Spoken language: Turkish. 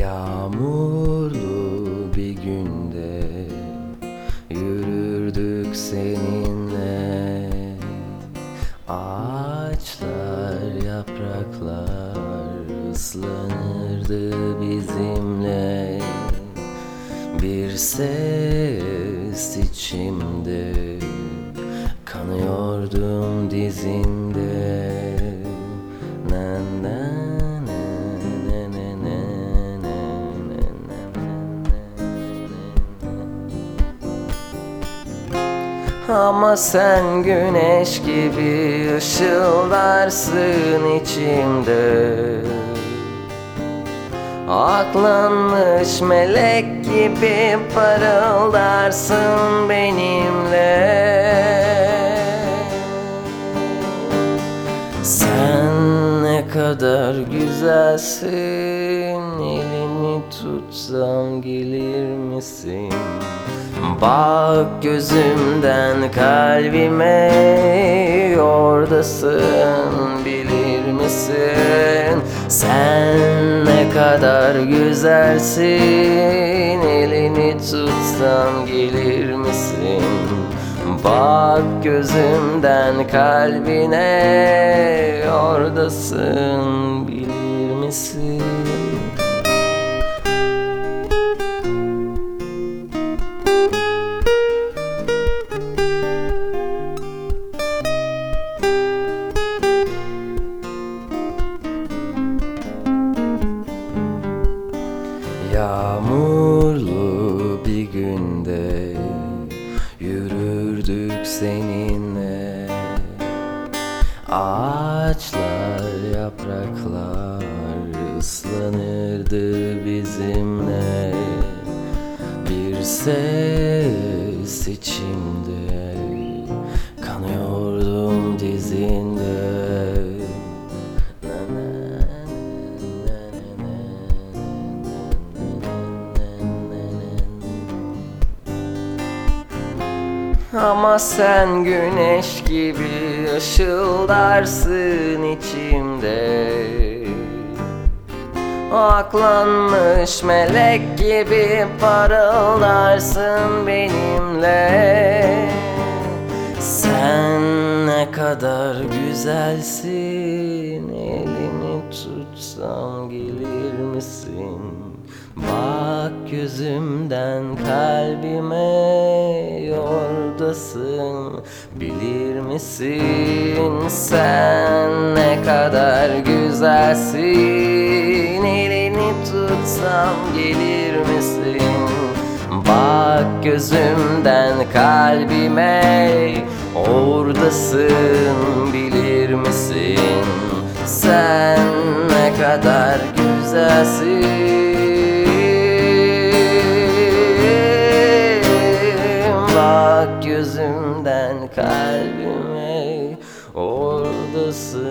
Yağmurlu bir günde yürürdük seninle. Ağaçlar, yapraklar ıslanırdı bizimle. Bir ses içimde kanıyordum dizinde Ama sen güneş gibi ışıldarsın içimde. Aklanmış melek gibi parıldarsın benimle. Sen ne kadar güzelsin Elini tutsam gelir misin? Bak gözümden kalbime Oradasın bilir misin? Sen ne kadar güzelsin Elini tutsam gelir misin? Bak gözümden kalbine Oradasın bilir misin? Yağmurlu bir günde yürürdük seninle. Ağaçlar, yapraklar ıslanırdı bizimle. Bir ses içimde Ama sen güneş gibi ışıldarsın içimde. Aklanmış melek gibi parıldarsın benimle. Sen ne kadar güzelsin Elini tutsam gelir misin? Bak gözümden kalbime Oradasın bilir misin? Sen ne kadar güzelsin Elini tutsam gelir misin? Bak gözümden kalbime Oradasın bilir misin? Sen ne kadar güzelsin Bak gözümden kalbime Oradasın